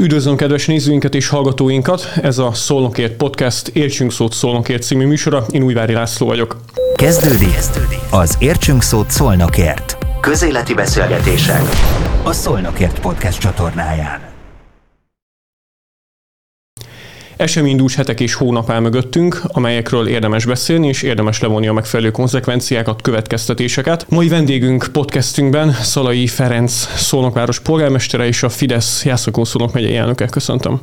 Üdvözlöm kedves nézőinket és hallgatóinkat! Ez a Szolnokért Podcast Értsünk szót Szolnokért című műsora. Én Újvári László vagyok. Kezdődik az Értsünk szót Szolnokért. Közéleti beszélgetések a Szolnokért Podcast csatornáján. Eseménydús hetek és hónap áll mögöttünk, amelyekről érdemes beszélni, és érdemes levonni a megfelelő konzekvenciákat, következtetéseket. Mai vendégünk podcastünkben Szalai Ferenc Szolnokváros polgármestere és a Fidesz Jászokó Szolnok megyei elnöke. Köszöntöm.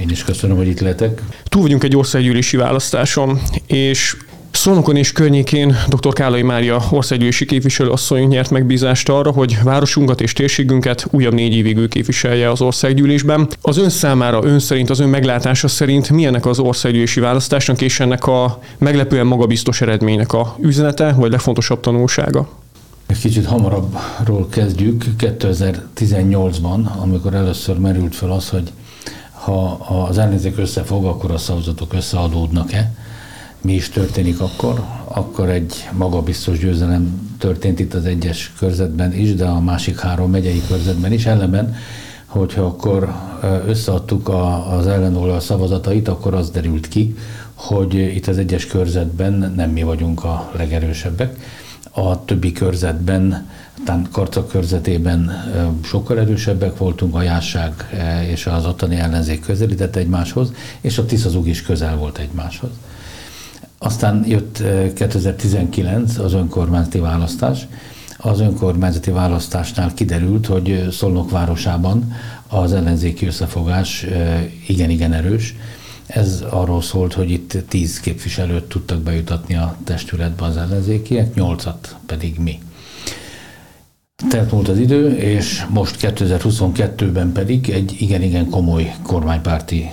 Én is köszönöm, hogy itt lehetek. Túl vagyunk egy országgyűlési választáson, és Szolnokon és környékén dr. Kálai Mária országgyűlési képviselő asszony nyert megbízást arra, hogy városunkat és térségünket újabb négy évig ő képviselje az országgyűlésben. Az ön számára, ön szerint, az ön meglátása szerint milyenek az országgyűlési választásnak és ennek a meglepően magabiztos eredménynek a üzenete, vagy legfontosabb tanulsága? Egy kicsit hamarabbról kezdjük. 2018-ban, amikor először merült fel az, hogy ha az ellenzék összefog, akkor a szavazatok összeadódnak-e mi is történik akkor, akkor egy magabiztos győzelem történt itt az egyes körzetben is, de a másik három megyei körzetben is. Ellenben, hogyha akkor összeadtuk a, az ellenolva szavazatait, akkor az derült ki, hogy itt az egyes körzetben nem mi vagyunk a legerősebbek. A többi körzetben, talán Karcak körzetében sokkal erősebbek voltunk, a Jásság és az ottani ellenzék közelített egymáshoz, és a Tiszazug is közel volt egymáshoz. Aztán jött 2019 az önkormányzati választás. Az önkormányzati választásnál kiderült, hogy Szolnok városában az ellenzéki összefogás igen-igen erős. Ez arról szólt, hogy itt tíz képviselőt tudtak bejutatni a testületbe az ellenzékiek, nyolcat pedig mi. Telt múlt az idő, és most 2022-ben pedig egy igen-igen komoly kormánypárti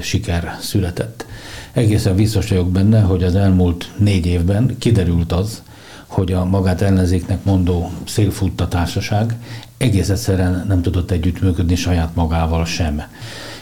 siker született. Egészen biztos vagyok benne, hogy az elmúlt négy évben kiderült az, hogy a magát ellenzéknek mondó szélfutta társaság egész egyszerűen nem tudott együttműködni saját magával sem.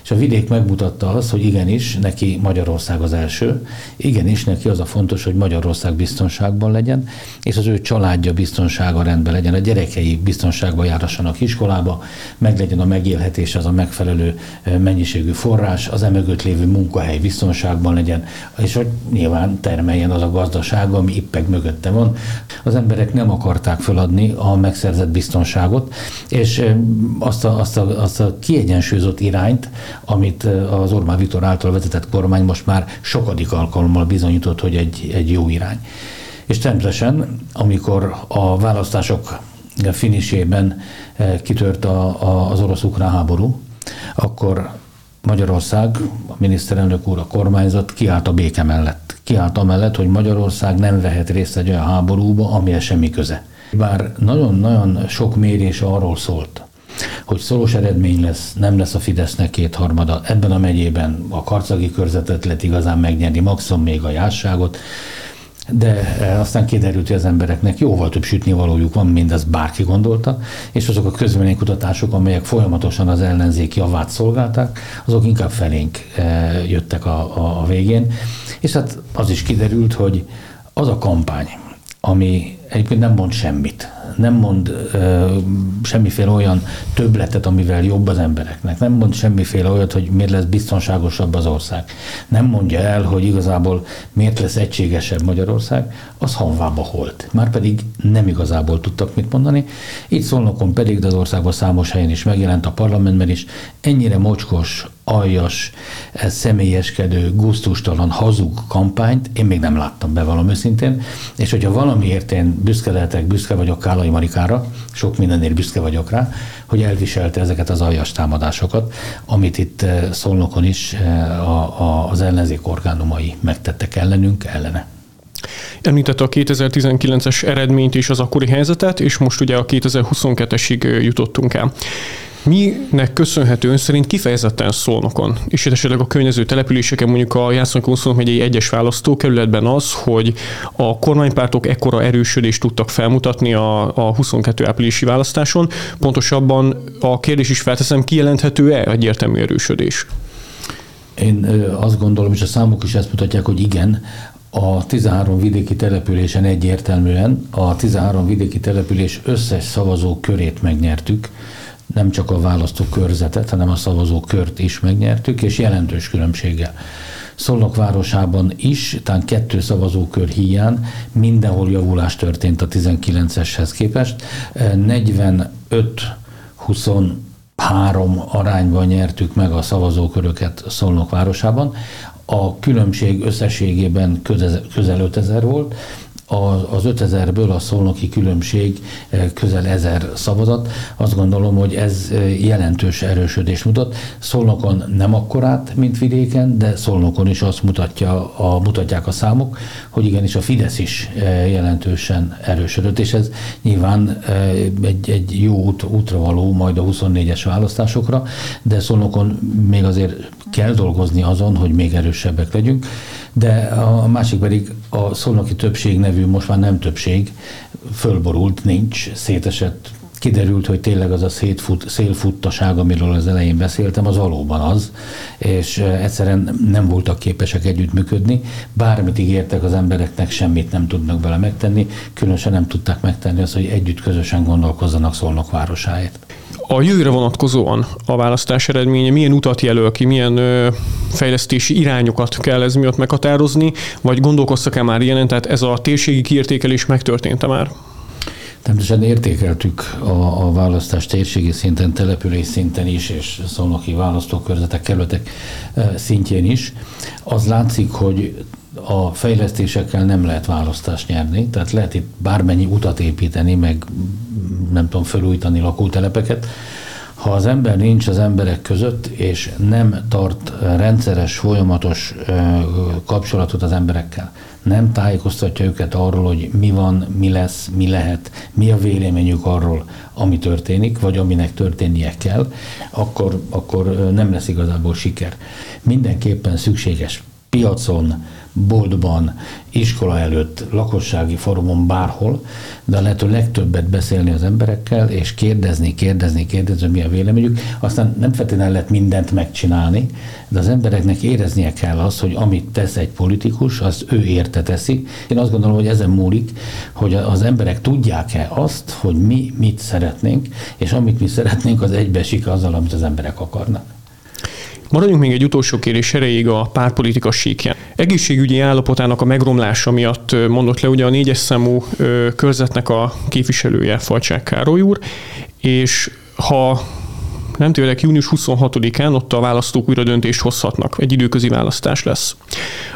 És a vidék megmutatta azt, hogy igenis, neki Magyarország az első, igenis, neki az a fontos, hogy Magyarország biztonságban legyen, és az ő családja biztonsága rendben legyen, a gyerekei biztonságban járassanak iskolába, meg legyen a megélhetés, az a megfelelő mennyiségű forrás, az emögött lévő munkahely biztonságban legyen, és hogy nyilván termeljen az a gazdaság, ami ippeg mögötte van. Az emberek nem akarták feladni a megszerzett biztonságot, és azt a, azt a, azt a kiegyensúlyozott irányt, amit az Orbán Viktor által vezetett kormány most már sokadik alkalommal bizonyított, hogy egy, egy jó irány. És természetesen, amikor a választások finisében kitört a, a, az orosz-ukrán háború, akkor Magyarország, a miniszterelnök úr, a kormányzat kiállt a béke mellett. Kiállt amellett, hogy Magyarország nem vehet részt egy olyan háborúba, amihez semmi köze. Bár nagyon-nagyon sok mérés arról szólt, hogy szoros eredmény lesz, nem lesz a Fidesznek kétharmada. Ebben a megyében a karcagi körzetet lehet igazán megnyerni, maximum még a jásságot, de eh, aztán kiderült, hogy az embereknek jóval több sütni valójuk van, mint az bárki gondolta, és azok a közvéleménykutatások, amelyek folyamatosan az ellenzék javát szolgálták, azok inkább felénk eh, jöttek a, a, a végén. És hát az is kiderült, hogy az a kampány, ami egyébként nem mond semmit, nem mond ö, semmiféle olyan többletet, amivel jobb az embereknek, nem mond semmiféle olyat, hogy miért lesz biztonságosabb az ország, nem mondja el, hogy igazából miért lesz egységesebb Magyarország, az hanvába holt. Már pedig nem igazából tudtak mit mondani. Itt szólnokon pedig, de az országban számos helyen is megjelent a parlamentben is, ennyire mocskos, aljas, személyeskedő, gusztustalan, hazug kampányt én még nem láttam be valami őszintén, és hogyha valamiért én büszke lehetek, büszke vagyok Kálai Marikára, sok mindenért büszke vagyok rá, hogy elviselte ezeket az aljas támadásokat, amit itt eh, Szolnokon is eh, a, a, az ellenzék orgánumai megtettek ellenünk, ellene. Említette a 2019-es eredményt és az akkori helyzetet, és most ugye a 2022-esig jutottunk el. Minek köszönhető ön szerint kifejezetten szólnokon, és esetleg a környező településeken, mondjuk a Jászony megyei egyes választókerületben az, hogy a kormánypártok ekkora erősödést tudtak felmutatni a, a 22 áprilisi választáson, pontosabban a kérdés is felteszem, kijelenthető-e egyértelmű erősödés? Én azt gondolom, és a számok is ezt mutatják, hogy igen, a 13 vidéki településen egyértelműen a 13 vidéki település összes szavazó körét megnyertük, nem csak a választókörzetet, hanem a szavazókört is megnyertük, és jelentős különbséggel. Szolnok városában is, talán kettő szavazókör hiány, mindenhol javulás történt a 19-eshez képest. 45 23 arányban nyertük meg a szavazóköröket Szolnok városában. A különbség összességében közel 5000 volt, az 5000-ből a szolnoki különbség eh, közel 1000 szavazat. Azt gondolom, hogy ez eh, jelentős erősödés mutat. Szolnokon nem akkorát, mint vidéken, de Szolnokon is azt mutatja, a, mutatják a számok, hogy igenis a Fidesz is eh, jelentősen erősödött, és ez nyilván egy, egy jó út, útra való majd a 24-es választásokra, de Szolnokon még azért kell dolgozni azon, hogy még erősebbek legyünk, de a másik pedig a szolnoki többség nevű, most már nem többség, fölborult, nincs, szétesett, kiderült, hogy tényleg az a szétfut, szélfuttaság, amiről az elején beszéltem, az valóban az, és egyszerűen nem voltak képesek együttműködni, bármit ígértek az embereknek, semmit nem tudnak vele megtenni, különösen nem tudták megtenni azt, hogy együtt közösen gondolkozzanak Szolnok városáért. A jövőre vonatkozóan a választás eredménye milyen utat jelöl ki, milyen ö, fejlesztési irányokat kell ez miatt meghatározni, vagy gondolkoztak-e már ilyenen, tehát ez a térségi kiértékelés megtörtént-e már? Természetesen értékeltük a, a választás térségi szinten, település szinten is, és szolnoki választókörzetek, kerületek szintjén is. Az látszik, hogy a fejlesztésekkel nem lehet választást nyerni, tehát lehet itt bármennyi utat építeni, meg nem tudom, felújítani lakótelepeket. Ha az ember nincs az emberek között, és nem tart rendszeres, folyamatos kapcsolatot az emberekkel, nem tájékoztatja őket arról, hogy mi van, mi lesz, mi lehet, mi a véleményük arról, ami történik, vagy aminek történnie kell, akkor, akkor nem lesz igazából siker. Mindenképpen szükséges piacon, boltban, iskola előtt, lakossági fórumon, bárhol, de a lehető legtöbbet beszélni az emberekkel, és kérdezni, kérdezni, kérdezni, mi a véleményük. Aztán nem feltétlenül lehet mindent megcsinálni, de az embereknek éreznie kell azt, hogy amit tesz egy politikus, azt ő érte teszi. Én azt gondolom, hogy ezen múlik, hogy az emberek tudják-e azt, hogy mi mit szeretnénk, és amit mi szeretnénk, az egybeesik azzal, amit az emberek akarnak. Maradjunk még egy utolsó kérdés erejéig a párpolitika síkján. Egészségügyi állapotának a megromlása miatt mondott le ugye a négyes számú körzetnek a képviselője Falcsák Károly úr, és ha nem tévedek, június 26-án ott a választók újra döntést hozhatnak, egy időközi választás lesz.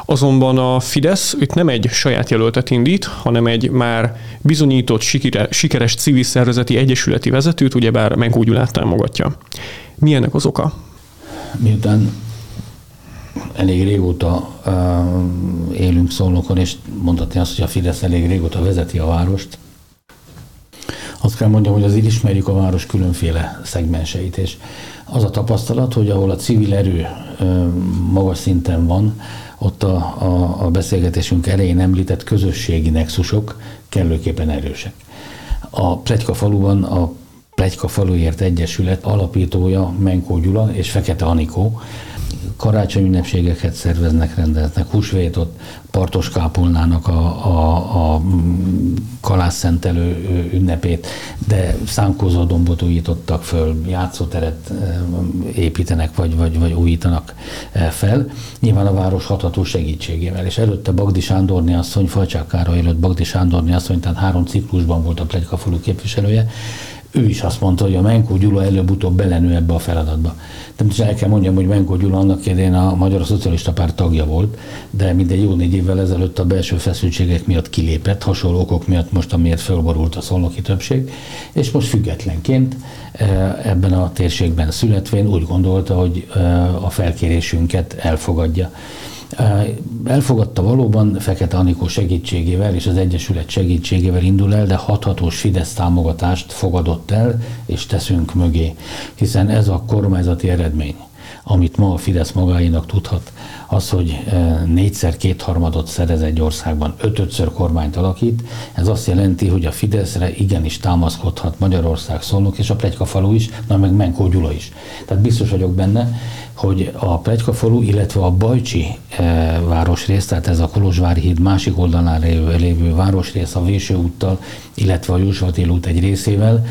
Azonban a Fidesz itt nem egy saját jelöltet indít, hanem egy már bizonyított sikeres civil szervezeti egyesületi vezetőt, ugyebár Menkó Gyulát támogatja. Mi az oka? Miután elég régóta uh, élünk Szolnokon, és mondhatni azt, hogy a Fidesz elég régóta vezeti a várost, azt kell mondjam, hogy azért ismerjük a város különféle szegmenseit, és az a tapasztalat, hogy ahol a civil erő uh, magas szinten van, ott a, a, a beszélgetésünk elején említett közösségi nexusok kellőképpen erősek. A Pletyka faluban a Plegyka Faluért Egyesület alapítója Menkó Gyula és Fekete Anikó. Karácsony ünnepségeket szerveznek, rendeznek, húsvétot, Partos Kápolnának a, a, a kalászszentelő ünnepét, de szánkózó dombot újítottak föl, játszóteret építenek, vagy, vagy, vagy újítanak fel. Nyilván a város hatható segítségével, és előtte Bagdi Sándorni asszony, Falcsák Károly előtt Bagdi Sándorni asszony, tehát három ciklusban volt a Plegykafalu képviselője, ő is azt mondta, hogy a Menkó Gyula előbb-utóbb belenő ebbe a feladatba. Természetesen el kell mondjam, hogy Menkó Gyula annak idején a Magyar Szocialista Párt tagja volt, de mindegy jó négy évvel ezelőtt a belső feszültségek miatt kilépett, hasonló okok miatt most, amiért fölborult a szolnoki többség, és most függetlenként eh, ebben a térségben születvén úgy gondolta, hogy eh, a felkérésünket elfogadja. Elfogadta valóban Fekete Anikó segítségével és az Egyesület segítségével indul el, de hathatós Fidesz támogatást fogadott el, és teszünk mögé, hiszen ez a kormányzati eredmény amit ma a Fidesz magáinak tudhat, az, hogy négyszer kétharmadot szerez egy országban, ötötször kormányt alakít, ez azt jelenti, hogy a Fideszre igenis támaszkodhat Magyarország, Szolnok és a Plegyka falu is, na meg Menkó Gyula is. Tehát biztos vagyok benne, hogy a Plegykafalu, illetve a Bajcsi e, városrész, tehát ez a Kolozsvári híd másik oldalán lévő, lévő városrész a Véső úttal, illetve a Jósvatél út egy részével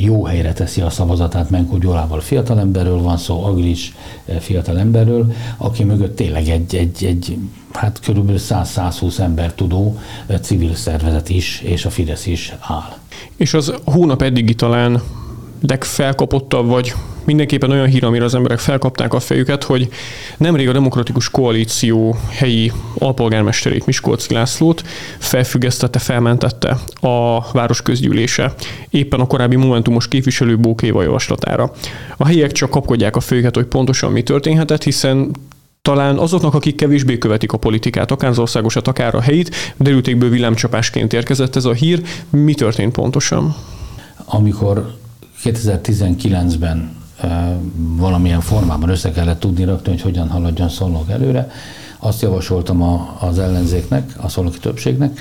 jó helyre teszi a szavazatát Menkó Gyulával fiatalemberről van szó, Agris fiatalemberről, aki mögött tényleg egy, egy, egy hát körülbelül 100-120 ember tudó civil szervezet is, és a Fidesz is áll. És az hónap eddigi talán legfelkapottabb, vagy mindenképpen olyan hír, amire az emberek felkapták a fejüket, hogy nemrég a Demokratikus Koalíció helyi alpolgármesterét, Miskolci Lászlót felfüggesztette, felmentette a város közgyűlése, éppen a korábbi momentumos képviselő Bókéva javaslatára. A helyiek csak kapkodják a fejüket, hogy pontosan mi történhetett, hiszen talán azoknak, akik kevésbé követik a politikát, akár az országosat, akár a helyit, derültékből villámcsapásként érkezett ez a hír. Mi történt pontosan? Amikor 2019-ben valamilyen formában össze kellett tudni rakni, hogy hogyan haladjon Szolnok előre. Azt javasoltam a, az ellenzéknek, a szolnoki többségnek,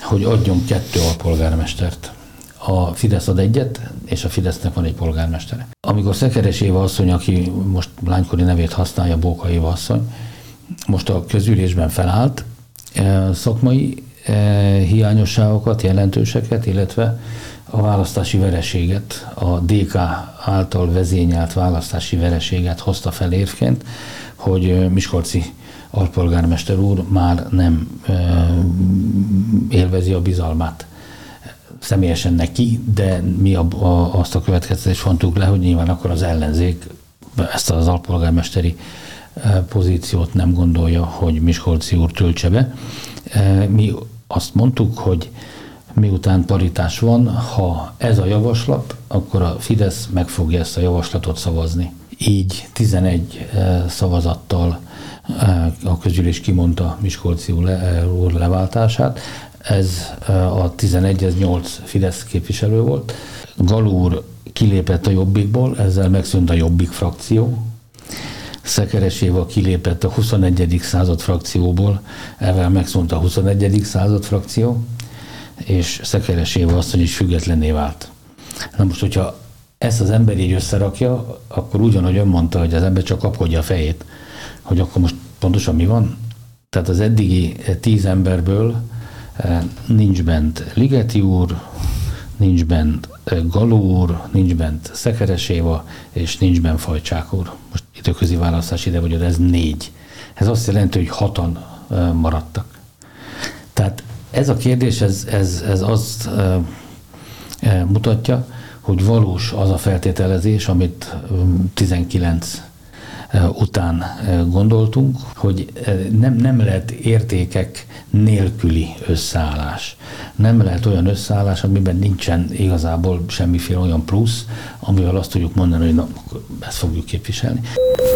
hogy adjon kettő alpolgármestert. A Fidesz ad egyet, és a Fidesznek van egy polgármestere. Amikor Szekeres Éva asszony, aki most lánykori nevét használja, Bóka Éva asszony, most a közülésben felállt, szakmai hiányosságokat, jelentőseket, illetve a választási vereséget, a DK által vezényelt választási vereséget hozta fel érvként, hogy Miskolci alpolgármester úr már nem élvezi a bizalmát személyesen neki, de mi a, a, azt a következtetést fontuk le, hogy nyilván akkor az ellenzék ezt az alpolgármesteri pozíciót nem gondolja, hogy Miskolci úr töltse be. Mi azt mondtuk, hogy miután paritás van, ha ez a javaslat, akkor a Fidesz meg fogja ezt a javaslatot szavazni. Így 11 eh, szavazattal eh, a közülés kimondta Miskolci úr leváltását. Ez eh, a 11, ez 8 Fidesz képviselő volt. Galúr kilépett a Jobbikból, ezzel megszűnt a Jobbik frakció, Szekeres Éva kilépett a 21. század frakcióból, ezzel megszűnt a 21. század frakció és Szekeres Éva asszony is függetlenné vált. Na most, hogyha ezt az ember így összerakja, akkor ugyanúgy ön mondta, hogy az ember csak kapkodja a fejét, hogy akkor most pontosan mi van? Tehát az eddigi tíz emberből eh, nincs bent Ligeti úr, nincs bent eh, Galó úr, nincs bent Szekeres Éva, és nincs bent Fajcsák úr. Most időközi választás ide, vagy ez négy. Ez azt jelenti, hogy hatan eh, maradtak. Ez a kérdés, ez, ez, ez azt mutatja, hogy valós az a feltételezés, amit 19 után gondoltunk, hogy nem, nem lehet értékek nélküli összeállás. Nem lehet olyan összeállás, amiben nincsen igazából semmiféle olyan plusz, amivel azt tudjuk mondani, hogy na, ezt fogjuk képviselni.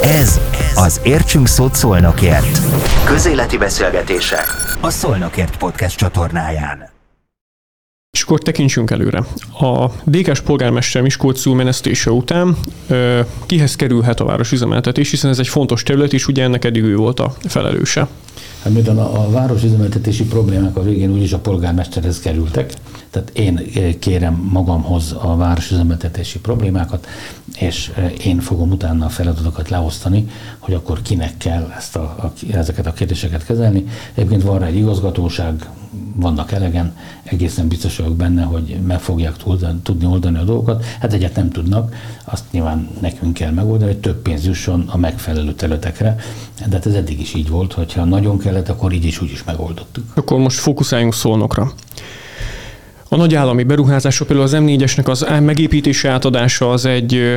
Ez az Értsünk szót szólnakért. Közéleti beszélgetések a Szolnokért podcast csatornáján. Akkor tekintsünk előre. A DK-s polgármester Miskolc menesztése után ö, kihez kerülhet a városüzemeltetés, hiszen ez egy fontos terület, és ugye ennek eddig ő volt a felelőse. Hát miután a, a városüzemeltetési problémák a végén úgyis a polgármesterhez kerültek, tehát én kérem magamhoz a városüzemeltetési problémákat, és én fogom utána a feladatokat leosztani, hogy akkor kinek kell ezt a, a, ezeket a kérdéseket kezelni. Egyébként van rá egy igazgatóság, vannak elegen, egészen biztos vagyok benne, hogy meg fogják tudni oldani a dolgokat. Hát egyet nem tudnak, azt nyilván nekünk kell megoldani, hogy több pénz jusson a megfelelő területekre. De hát ez eddig is így volt, hogyha nagyon kellett, akkor így is úgy is megoldottuk. Akkor most fókuszáljunk szólnokra. A nagy állami beruházások, például az M4-esnek az megépítése átadása az egy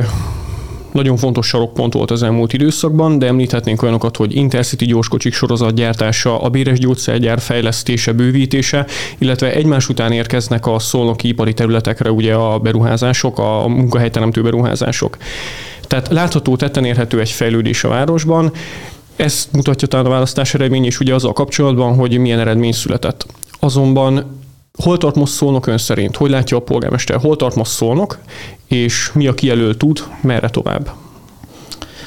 nagyon fontos sarokpont volt az elmúlt időszakban, de említhetnénk olyanokat, hogy Intercity gyorskocsik sorozatgyártása, a Béres gyógyszergyár fejlesztése, bővítése, illetve egymás után érkeznek a szolnoki ipari területekre ugye a beruházások, a munkahelyteremtő beruházások. Tehát látható, tetten érhető egy fejlődés a városban, ezt mutatja talán a választás eredmény is ugye azzal kapcsolatban, hogy milyen eredmény született. Azonban Hol tart most szólnok ön szerint? Hogy látja a polgármester? Hol tart most szólnok? És mi a kijelölt tud? Merre tovább?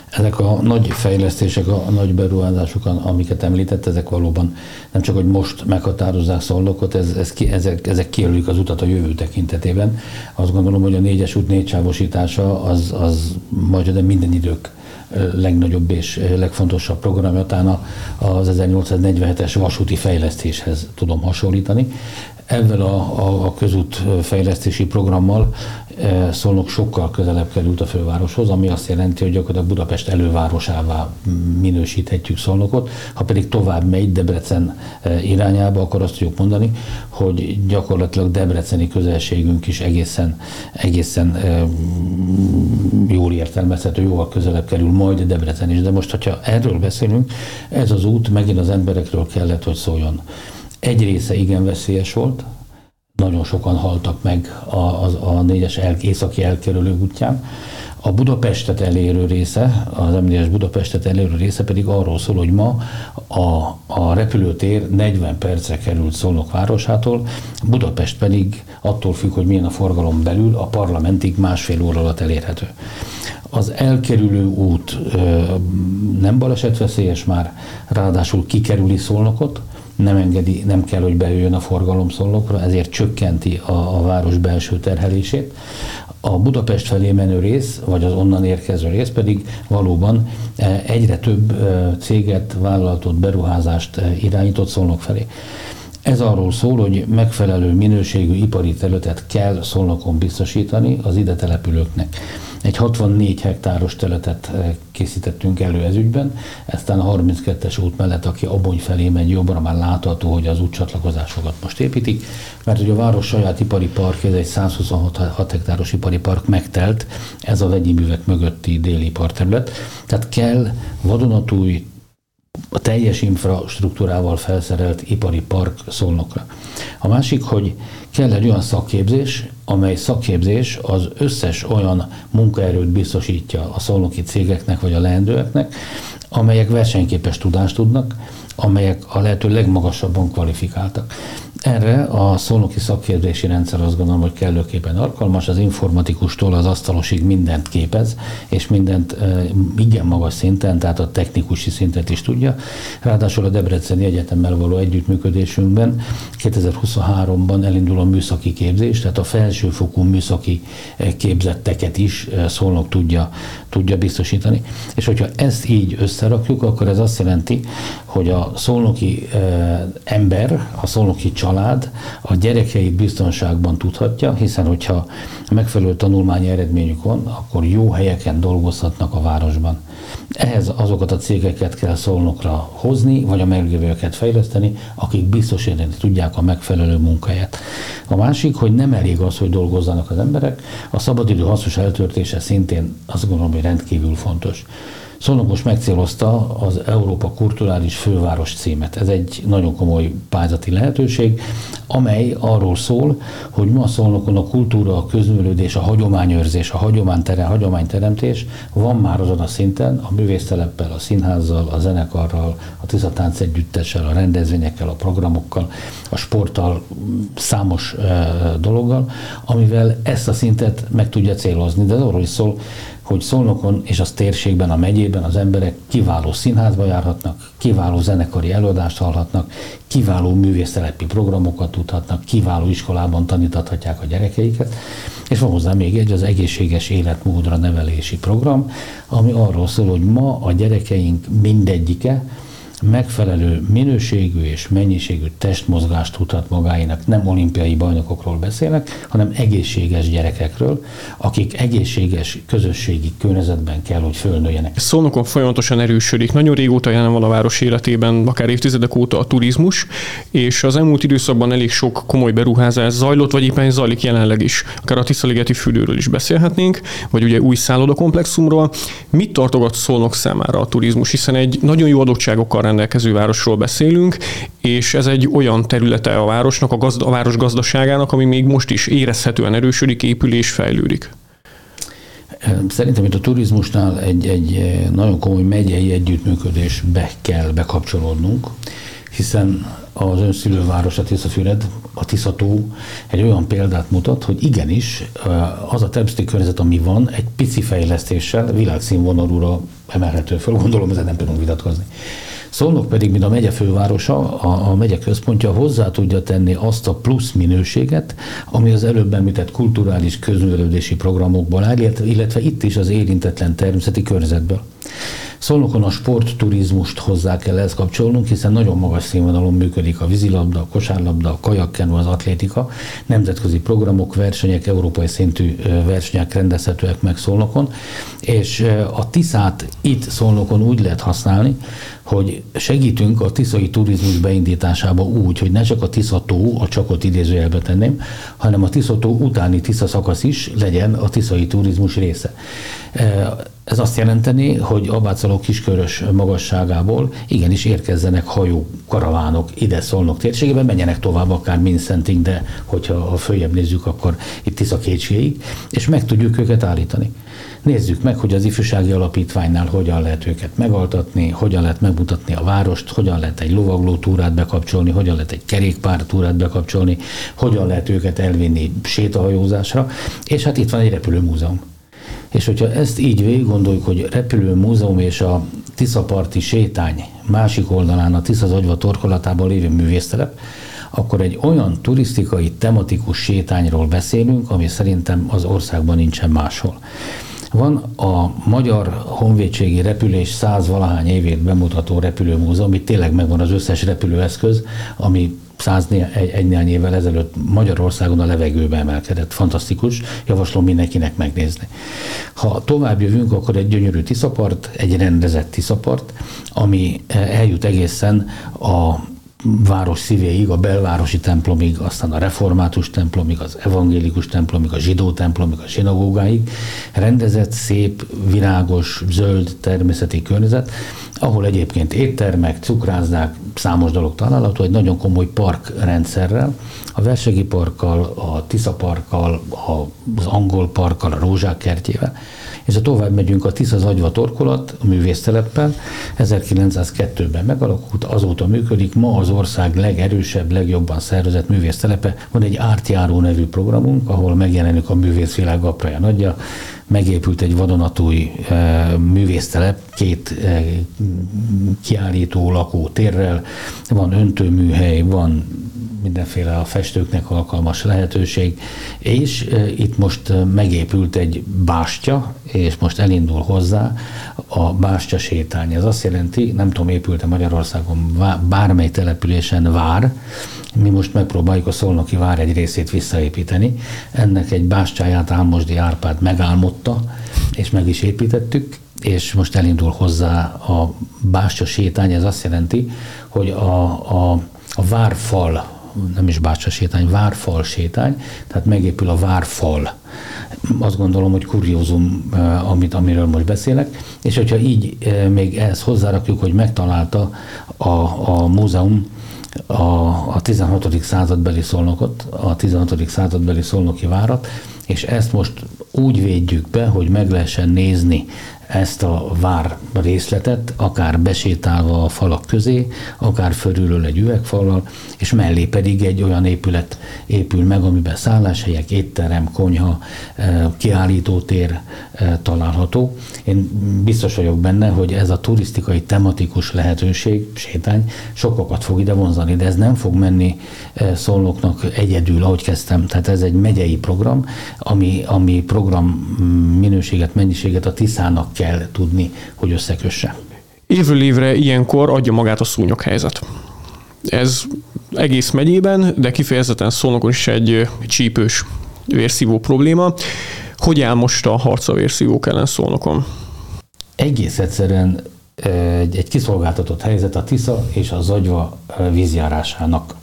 Ezek a nagy fejlesztések, a nagy beruházások, amiket említett, ezek valóban nem csak, hogy most meghatározzák szolnokot, ez, ez ki, ezek, ezek kijelölik az utat a jövő tekintetében. Azt gondolom, hogy a négyes út négycsávosítása az, az majd minden idők legnagyobb és legfontosabb programja, talán az 1847-es vasúti fejlesztéshez tudom hasonlítani. Ezzel a, a, a közút fejlesztési programmal Szolnok sokkal közelebb került a fővároshoz, ami azt jelenti, hogy gyakorlatilag Budapest elővárosává minősíthetjük Szolnokot. Ha pedig tovább megy Debrecen irányába, akkor azt tudjuk mondani, hogy gyakorlatilag debreceni közelségünk is egészen, egészen jól értelmezhető, jóval közelebb kerül majd Debrecen is. De most, hogyha erről beszélünk, ez az út megint az emberekről kellett, hogy szóljon. Egy része igen veszélyes volt, nagyon sokan haltak meg a, a, a négyes el, északi elkerülő útján. A Budapestet elérő része, az m Budapestet elérő része pedig arról szól, hogy ma a, a repülőtér 40 percre került Szolnok városától, Budapest pedig attól függ, hogy milyen a forgalom belül, a parlamentig másfél óra alatt elérhető. Az elkerülő út ö, nem balesetveszélyes már, ráadásul kikerüli Szolnokot, nem engedi, nem kell, hogy bejöjjön a forgalom szolnokra, ezért csökkenti a, a város belső terhelését. A Budapest felé menő rész, vagy az onnan érkező rész pedig valóban e, egyre több e, céget, vállalatot, beruházást e, irányított szolnok felé. Ez arról szól, hogy megfelelő minőségű ipari területet kell Szolnokon biztosítani az ide települőknek. Egy 64 hektáros teletet eh, készítettünk elő ez ügyben, eztán a 32-es út mellett, aki Abony felé megy jobbra, már látható, hogy az útcsatlakozásokat most építik, mert hogy a város saját ipari park, ez egy 126 hektáros ipari park megtelt, ez a vegyi művek mögötti déli parterület, tehát kell vadonatúj a teljes infrastruktúrával felszerelt ipari park szolnokra. A másik, hogy kell egy olyan szakképzés, amely szakképzés az összes olyan munkaerőt biztosítja a szolnoki cégeknek vagy a leendőeknek, amelyek versenyképes tudást tudnak, amelyek a lehető legmagasabban kvalifikáltak. Erre a szolnoki szakképzési rendszer azt gondolom, hogy kellőképpen alkalmas, az informatikustól az asztalosig mindent képez, és mindent igen magas szinten, tehát a technikusi szintet is tudja. Ráadásul a Debreceni Egyetemmel való együttműködésünkben 2023-ban elindul a műszaki képzés, tehát a felsőfokú műszaki képzetteket is szolnok tudja, tudja biztosítani. És hogyha ezt így összerakjuk, akkor ez azt jelenti, hogy a szolnoki ember, a szolnoki család a gyerekeit biztonságban tudhatja, hiszen hogyha megfelelő tanulmányi eredményük van, akkor jó helyeken dolgozhatnak a városban. Ehhez azokat a cégeket kell szolnokra hozni, vagy a meglévőket fejleszteni, akik biztosítani tudják a megfelelő munkáját. A másik, hogy nem elég az, hogy dolgozzanak az emberek, a szabadidő hasznos eltöltése szintén azt gondolom, hogy rendkívül fontos. Szolnok most megcélozta az Európa Kulturális Főváros címet. Ez egy nagyon komoly pályázati lehetőség, amely arról szól, hogy ma Szolnokon a kultúra, a közműlődés, a hagyományőrzés, a hagyománytere, hagyományteremtés van már azon a szinten, a művészteleppel, a színházzal, a zenekarral, a Tiszatánc együttessel, a rendezvényekkel, a programokkal, a sporttal, számos e, dologgal, amivel ezt a szintet meg tudja célozni. De ez arról is szól, hogy Szolnokon és az térségben, a megyében az emberek kiváló színházba járhatnak, kiváló zenekari előadást hallhatnak, kiváló művésztelepi programokat tudhatnak, kiváló iskolában tanítathatják a gyerekeiket, és van hozzá még egy, az egészséges életmódra nevelési program, ami arról szól, hogy ma a gyerekeink mindegyike megfelelő minőségű és mennyiségű testmozgást tudhat magáinak. Nem olimpiai bajnokokról beszélek, hanem egészséges gyerekekről, akik egészséges közösségi környezetben kell, hogy fölnőjenek. Szónokon folyamatosan erősödik. Nagyon régóta jelen van a város életében, akár évtizedek óta a turizmus, és az elmúlt időszakban elég sok komoly beruházás zajlott, vagy éppen zajlik jelenleg is. Akár a Tiszaligeti fürdőről is beszélhetnénk, vagy ugye új szállodakomplexumról. Mit tartogat Szolnok számára a turizmus, hiszen egy nagyon jó adottságokkal rendelkező városról beszélünk, és ez egy olyan területe a városnak, a, gazda, a város gazdaságának, ami még most is érezhetően erősödik, épül és fejlődik. Szerintem itt a turizmusnál egy, egy nagyon komoly megyei együttműködésbe kell bekapcsolódnunk, hiszen az önszülőváros, a Tiszafüred, a Tiszató egy olyan példát mutat, hogy igenis az a természeti környezet, ami van, egy pici fejlesztéssel világszínvonalúra emelhető föl, gondolom ezzel nem tudunk vitatkozni. Szolnok pedig, mint a megye fővárosa, a, a megye központja hozzá tudja tenni azt a plusz minőséget, ami az előbb említett kulturális közművelődési programokból áll, illetve itt is az érintetlen természeti környezetből. Szolnokon a sportturizmust hozzá kell ezt kapcsolnunk, hiszen nagyon magas színvonalon működik a vízilabda, a kosárlabda, a kajakkenu, az atlétika. Nemzetközi programok, versenyek, európai szintű versenyek rendezhetőek meg Szolnokon, és a Tiszát itt Szolnokon úgy lehet használni, hogy segítünk a tiszai turizmus beindításába úgy, hogy ne csak a Tisza tó, a csakot idézőjelbe tenném, hanem a Tisza tó utáni Tisza szakasz is legyen a tiszai turizmus része. Ez azt jelenteni, hogy Abácaló kiskörös magasságából igenis érkezzenek hajó, karavánok ide szolnok térségében, menjenek tovább akár Minszentig, de hogyha ha följebb nézzük, akkor itt Tisza kétségig, és meg tudjuk őket állítani. Nézzük meg, hogy az ifjúsági alapítványnál hogyan lehet őket megaltatni, hogyan lehet megmutatni a várost, hogyan lehet egy lovagló túrát bekapcsolni, hogyan lehet egy kerékpár túrát bekapcsolni, hogyan lehet őket elvinni sétahajózásra, és hát itt van egy repülőmúzeum. És hogyha ezt így végig gondoljuk, hogy repülő múzeum és a Tiszaparti sétány másik oldalán a Tisza Zagyva torkolatában lévő művésztelep, akkor egy olyan turisztikai, tematikus sétányról beszélünk, ami szerintem az országban nincsen máshol. Van a Magyar Honvédségi Repülés száz valahány évét bemutató repülőmúzeum, ami tényleg megvan az összes repülőeszköz, ami száz egy, egy néhány évvel ezelőtt Magyarországon a levegőbe emelkedett. Fantasztikus, javaslom mindenkinek megnézni. Ha tovább jövünk, akkor egy gyönyörű tiszapart, egy rendezett tiszapart, ami eljut egészen a város szívéig, a belvárosi templomig, aztán a református templomig, az evangélikus templomig, a zsidó templomig, a zsinagógáig, rendezett, szép, virágos, zöld természeti környezet, ahol egyébként éttermek, cukrázdák, számos dolog található, egy nagyon komoly parkrendszerrel, a Versegi Parkkal, a Tisza Parkkal, az Angol Parkkal, a Rózsák kertjével, és ha tovább megyünk a Tisza Zagyva torkolat, a művészteleppel, 1902-ben megalakult, azóta működik, ma az ország legerősebb, legjobban szervezett művésztelepe. Van egy ártjáró nevű programunk, ahol megjelenik a művészvilág apraja nagyja, megépült egy vadonatúj e, művésztelep, két e, kiállító lakó térrel, van öntőműhely, van mindenféle a festőknek alkalmas lehetőség, és itt most megépült egy bástya, és most elindul hozzá a bástya sétány. Ez azt jelenti, nem tudom, épült-e Magyarországon bármely településen vár, mi most megpróbáljuk a Szolnoki vár egy részét visszaépíteni. Ennek egy bástyáját Álmosdi Árpád megálmodta, és meg is építettük, és most elindul hozzá a bástya sétány, ez azt jelenti, hogy a, a, a várfal, nem is bástya sétány, várfal sétány, tehát megépül a várfal. Azt gondolom, hogy kuriózum, eh, amit, amiről most beszélek, és hogyha így eh, még ehhez hozzárakjuk, hogy megtalálta a, a múzeum a, a 16. századbeli szolnokot, a 16. századbeli szolnoki várat, és ezt most úgy védjük be, hogy meg lehessen nézni ezt a vár részletet, akár besétálva a falak közé, akár fölülről egy üvegfallal, és mellé pedig egy olyan épület épül meg, amiben szálláshelyek, étterem, konyha, eh, kiállítótér eh, található. Én biztos vagyok benne, hogy ez a turisztikai tematikus lehetőség, sétány sokakat fog ide vonzani, de ez nem fog menni eh, szolnoknak egyedül, ahogy kezdtem. Tehát ez egy megyei program, ami, ami program minőséget, mennyiséget a Tiszának kell tudni, hogy összekösse. Évről évre ilyenkor adja magát a szúnyoghelyzet. Ez egész megyében, de kifejezetten Szolnokon is egy csípős vérszívó probléma. Hogy áll most a harca vérszívók ellen Szolnokon? Egész egyszerűen egy, egy kiszolgáltatott helyzet a Tisza és a Zagyva vízjárásának.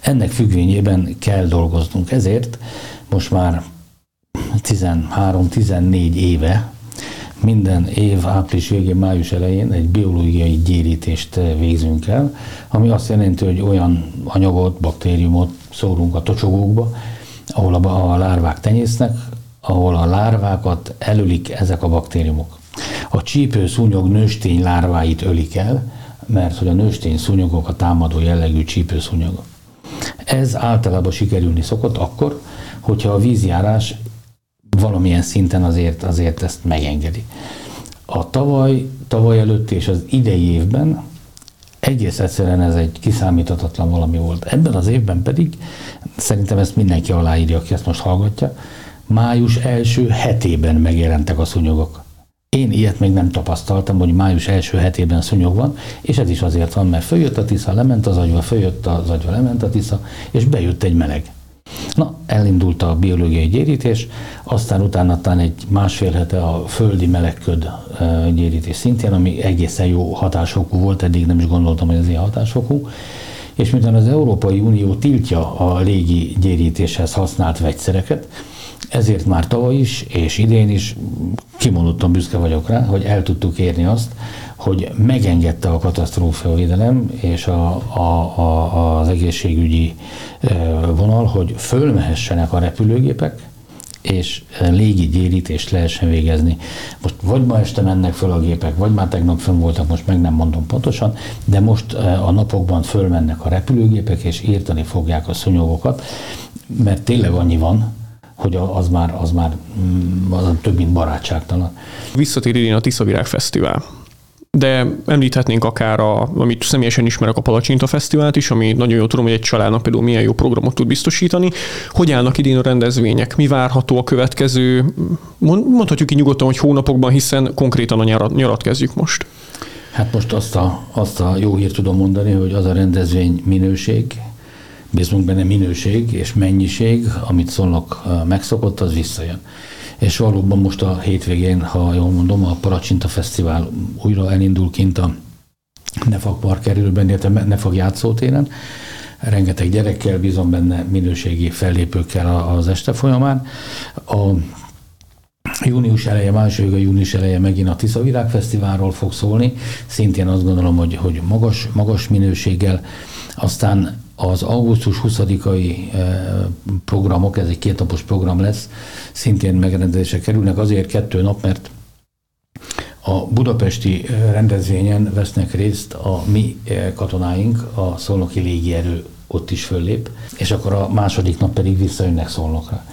Ennek függvényében kell dolgoznunk. Ezért most már 13-14 éve minden év április végén, május elején egy biológiai gyérítést végzünk el, ami azt jelenti, hogy olyan anyagot, baktériumot szórunk a tocsogókba, ahol a, a lárvák tenyésznek, ahol a lárvákat elölik ezek a baktériumok. A csípő szúnyog nőstény lárváit ölik el, mert hogy a nőstény szúnyogok a támadó jellegű csípőszúnyogok. Ez általában sikerülni szokott akkor, hogyha a vízjárás valamilyen szinten azért, azért ezt megengedi. A tavaly, tavaly előtt és az idei évben egész egyszerűen ez egy kiszámíthatatlan valami volt. Ebben az évben pedig, szerintem ezt mindenki aláírja, aki ezt most hallgatja, május első hetében megjelentek a szúnyogok. Én ilyet még nem tapasztaltam, hogy május első hetében szúnyog van, és ez is azért van, mert följött a Tisza, lement az agyva, följött az agyva, lement a Tisza, és bejött egy meleg. Na, elindult a biológiai gyérítés, aztán utána talán egy másfél hete a földi melegköd gyérítés szintén, ami egészen jó hatásfokú volt, eddig nem is gondoltam, hogy ez ilyen hatásfokú, és miután az Európai Unió tiltja a légi gyérítéshez használt vegyszereket, ezért már tavaly is, és idén is kimondottan büszke vagyok rá, hogy el tudtuk érni azt, hogy megengedte a katasztrófavédelem és a, a, a, az egészségügyi vonal, hogy fölmehessenek a repülőgépek, és légi gyérítést lehessen végezni. Most vagy ma este mennek föl a gépek, vagy már tegnap fönn voltak, most meg nem mondom pontosan, de most a napokban fölmennek a repülőgépek, és írtani fogják a szunyogokat, mert tényleg annyi van, hogy az már, az már mm, az több, mint barátságtalan. Visszatér idén a Tiszavirág Fesztivál de említhetnénk akár, a, amit személyesen ismerek, a Palacsinta Fesztivált is, ami nagyon jó tudom, hogy egy családnak például milyen jó programot tud biztosítani. Hogy állnak idén a rendezvények? Mi várható a következő, mondhatjuk így nyugodtan, hogy hónapokban, hiszen konkrétan a nyarat, nyarat kezdjük most. Hát most azt a, azt a jó hírt tudom mondani, hogy az a rendezvény minőség, bízunk benne minőség és mennyiség, amit szólnak megszokott, az visszajön. És valóban most a hétvégén, ha jól mondom, a Paracsinta Fesztivál újra elindul kint a Nefag Park kerülben, illetve Nefag játszótéren. Rengeteg gyerekkel, bízom benne minőségi fellépőkkel az este folyamán. A június eleje, második a június eleje megint a Tisza Virágfesztiválról fog szólni, szintén azt gondolom, hogy, hogy magas, magas minőséggel, aztán az augusztus 20-ai eh, programok, ez egy kétnapos program lesz, szintén megrendezésre kerülnek, azért kettő nap, mert a budapesti eh, rendezvényen vesznek részt a mi eh, katonáink, a szolnoki légierő ott is föllép, és akkor a második nap pedig visszajönnek szolnokra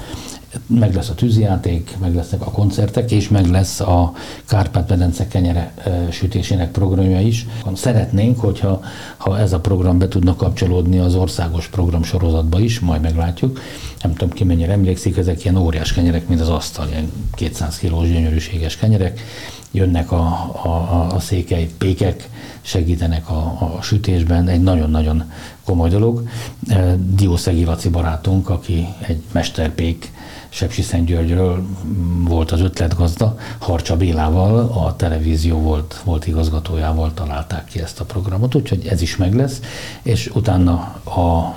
meg lesz a tűzijáték, meg lesznek a koncertek, és meg lesz a Kárpát-medence kenyere sütésének programja is. Szeretnénk, hogyha ha ez a program be tudna kapcsolódni az országos program sorozatba is, majd meglátjuk. Nem tudom ki mennyire emlékszik, ezek ilyen óriás kenyerek, mint az asztal, ilyen 200 kilós gyönyörűséges kenyerek. Jönnek a, a, a székely pékek, segítenek a, a sütésben, egy nagyon-nagyon komoly dolog. Diószegi Laci barátunk, aki egy mesterpék Sepsi Györgyről volt az ötletgazda, Harcsa Bélával, a televízió volt, volt igazgatójával találták ki ezt a programot, úgyhogy ez is meg lesz, és utána a,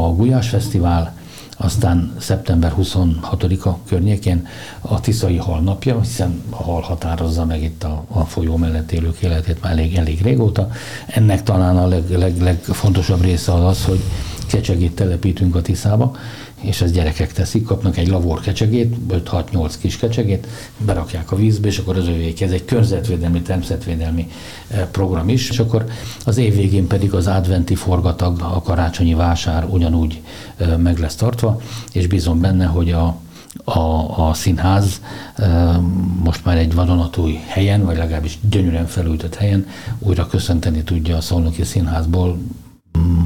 a Gulyás Fesztivál, aztán szeptember 26-a környékén a Tiszai Hal napja, hiszen a hal határozza meg itt a, a folyó mellett élők életét már elég, elég régóta. Ennek talán a leg, leg, legfontosabb része az az, hogy kecsegét telepítünk a Tiszába, és ezt gyerekek teszik, kapnak egy lavor kecsegét, 5-6-8 kis kecsegét, berakják a vízbe, és akkor az övék. Ez egy környezetvédelmi, természetvédelmi eh, program is, és akkor az év végén pedig az adventi forgatag, a karácsonyi vásár ugyanúgy eh, meg lesz tartva, és bízom benne, hogy a, a, a színház eh, most már egy vadonatúj helyen, vagy legalábbis gyönyörűen felültött helyen újra köszönteni tudja a Szolnoki Színházból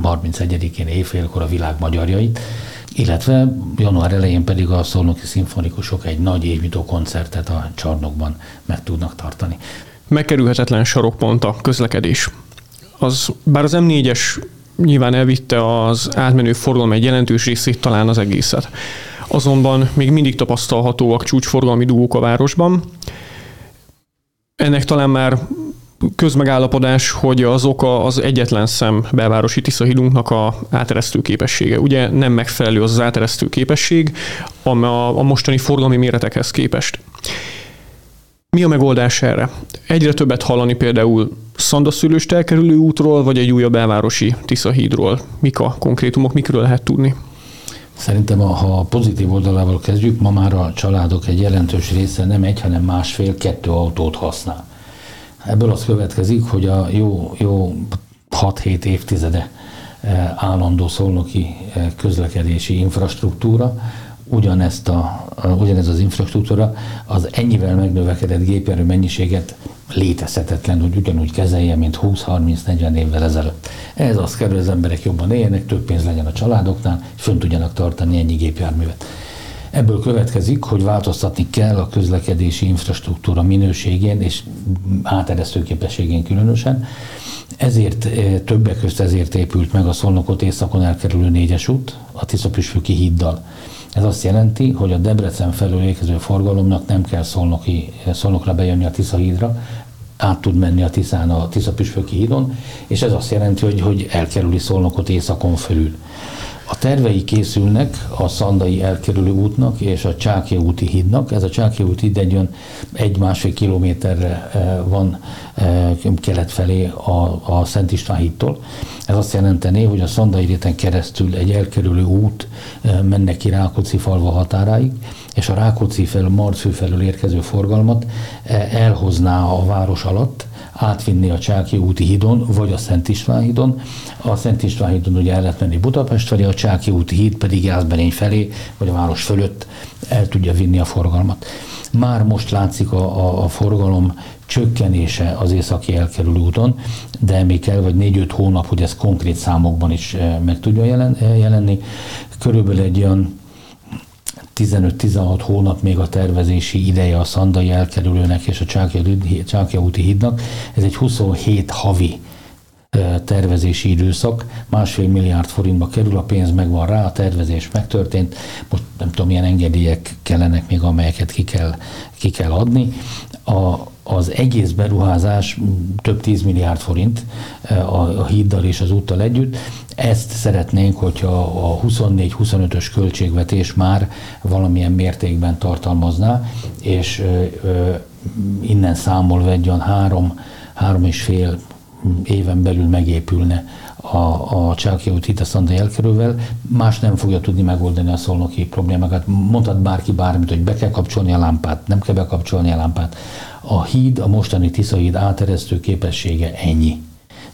31-én éjfélkor a világ magyarjait, illetve január elején pedig a szolnoki szimfonikusok egy nagy évnyitó koncertet a csarnokban meg tudnak tartani. Megkerülhetetlen sarokpont a közlekedés. Az, bár az M4-es nyilván elvitte az átmenő forgalom egy jelentős részét, talán az egészet. Azonban még mindig tapasztalhatóak csúcsforgalmi dugók a városban. Ennek talán már közmegállapodás, hogy az oka az egyetlen szem belvárosi Tiszahidunknak a áteresztő képessége. Ugye nem megfelelő az az áteresztő képesség a, a mostani forgalmi méretekhez képest. Mi a megoldás erre? Egyre többet hallani például szandaszülőst elkerülő útról, vagy egy újabb belvárosi Tiszahídról. Mik a konkrétumok, mikről lehet tudni? Szerintem, ha a pozitív oldalával kezdjük, ma már a családok egy jelentős része nem egy, hanem másfél-kettő autót használ. Ebből az következik, hogy a jó, jó 6-7 évtizede eh, állandó szolnoki eh, közlekedési infrastruktúra, ugyanezt a, ugyanez az infrastruktúra az ennyivel megnövekedett gépjárő mennyiséget létezhetetlen, hogy ugyanúgy kezelje, mint 20-30-40 évvel ezelőtt. Ez azt kell, hogy az emberek jobban éljenek, több pénz legyen a családoknál, és fönn tudjanak tartani ennyi gépjárművet. Ebből következik, hogy változtatni kell a közlekedési infrastruktúra minőségén és áteresztő képességén különösen. Ezért eh, többek között ezért épült meg a Szolnokot északon elkerülő négyes út, a Tiszapüspöki híddal. Ez azt jelenti, hogy a Debrecen felől érkező forgalomnak nem kell Szolnoki, Szolnokra bejönni a Tisza hídra, át tud menni a Tiszán a Tisza Püspöki hídon, és ez azt jelenti, hogy, hogy elkerüli Szolnokot északon felül. A tervei készülnek a Szandai elkerülő útnak és a Csáki úti hídnak. Ez a Csáki úti híd egy olyan egy-másfél kilométerre eh, van eh, kelet felé a, a Szent István hídtól. Ez azt jelenteni, hogy a Szandai réten keresztül egy elkerülő út eh, menne ki Rákóczi falva határáig, és a Rákóczi felől, Marcő felől érkező forgalmat elhozná a város alatt, átvinni a Csáki úti hídon, vagy a Szent István hídon. A Szent István hídon ugye el lehet menni Budapest felé, a Csáki úti híd pedig Jászberény felé, vagy a város fölött el tudja vinni a forgalmat. Már most látszik a, a, a forgalom csökkenése az északi elkerülő úton, de még kell vagy 4-5 hónap, hogy ez konkrét számokban is eh, meg tudja jelen, eh, jelenni. Körülbelül egy olyan 15-16 hónap még a tervezési ideje a szandai elkerülőnek és a Csákja úti hídnak. Ez egy 27 havi tervezési időszak, másfél milliárd forintba kerül, a pénz megvan rá, a tervezés megtörtént, most nem tudom, milyen engedélyek kellenek még, amelyeket ki kell, ki kell adni. A, az egész beruházás több 10 milliárd forint a, a híddal és az úttal együtt. Ezt szeretnénk, hogyha a 24-25-ös költségvetés már valamilyen mértékben tartalmazná, és ö, ö, innen számolva egy olyan három, három és fél éven belül megépülne a, a Csáki út itt a Szandai elkerülvel, más nem fogja tudni megoldani a szolnoki problémákat. Mondhat bárki bármit, hogy be kell kapcsolni a lámpát, nem kell bekapcsolni a lámpát. A híd, a mostani Tisza híd áteresztő képessége ennyi.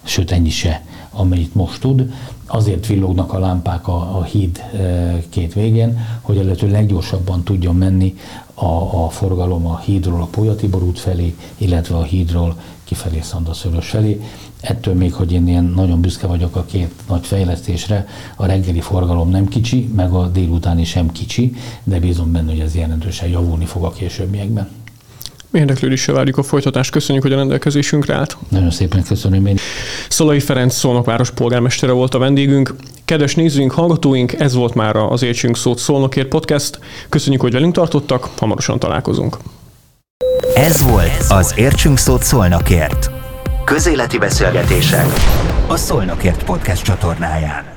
Sőt, ennyi se, amennyit most tud. Azért villognak a lámpák a, a híd e, két végén, hogy a lehető leggyorsabban tudjon menni a, a forgalom a hídról a Pólyatibor út felé, illetve a hídról kifelé Szandaszörös felé. Ettől még, hogy én ilyen nagyon büszke vagyok a két nagy fejlesztésre, a reggeli forgalom nem kicsi, meg a délutáni sem kicsi, de bízom benne, hogy ez jelentősen javulni fog a későbbiekben. Érdeklődéssel várjuk a folytatást. Köszönjük, hogy a rendelkezésünkre állt. Nagyon szépen köszönöm én. Szolai Ferenc Szolnokváros polgármestere volt a vendégünk. Kedves nézőink, hallgatóink, ez volt már az Értsünk Szót Szolnokért podcast. Köszönjük, hogy velünk tartottak, hamarosan találkozunk. Ez volt az Értsünk Szót Szolnokért. Közéleti beszélgetések a Szolnokért podcast csatornáján.